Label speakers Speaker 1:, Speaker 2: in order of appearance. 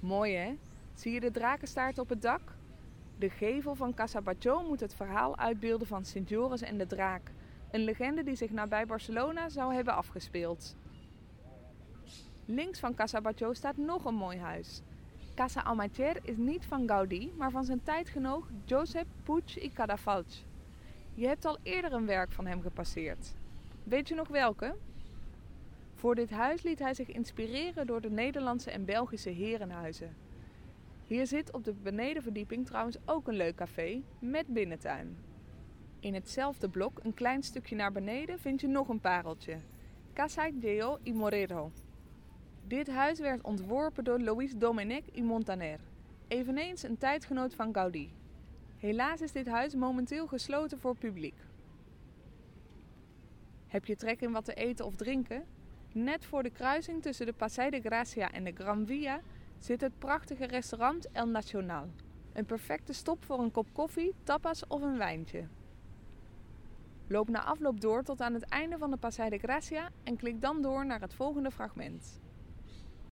Speaker 1: Mooi hè? Zie je de drakenstaart op het dak? De gevel van Casa Batlló moet het verhaal uitbeelden van Sint Joris en de draak. Een legende die zich nabij Barcelona zou hebben afgespeeld. Links van Casa Batlló staat nog een mooi huis. Casa Almater is niet van Gaudí, maar van zijn tijdgenoot Josep Puig y Cadafalch. Je hebt al eerder een werk van hem gepasseerd. Weet je nog welke? Voor dit huis liet hij zich inspireren door de Nederlandse en Belgische herenhuizen. Hier zit op de benedenverdieping trouwens ook een leuk café met binnentuin. In hetzelfde blok, een klein stukje naar beneden, vind je nog een pareltje. Casa Deo y Morero. Dit huis werd ontworpen door Luis Domènech y Montaner, eveneens een tijdgenoot van Gaudí. Helaas is dit huis momenteel gesloten voor publiek. Heb je trek in wat te eten of drinken? Net voor de kruising tussen de Passeig de Gracia en de Gran Via zit het prachtige restaurant El Nacional. Een perfecte stop voor een kop koffie, tapas of een wijntje. Loop na afloop door tot aan het einde van de Passeig de Gracia en klik dan door naar het volgende fragment.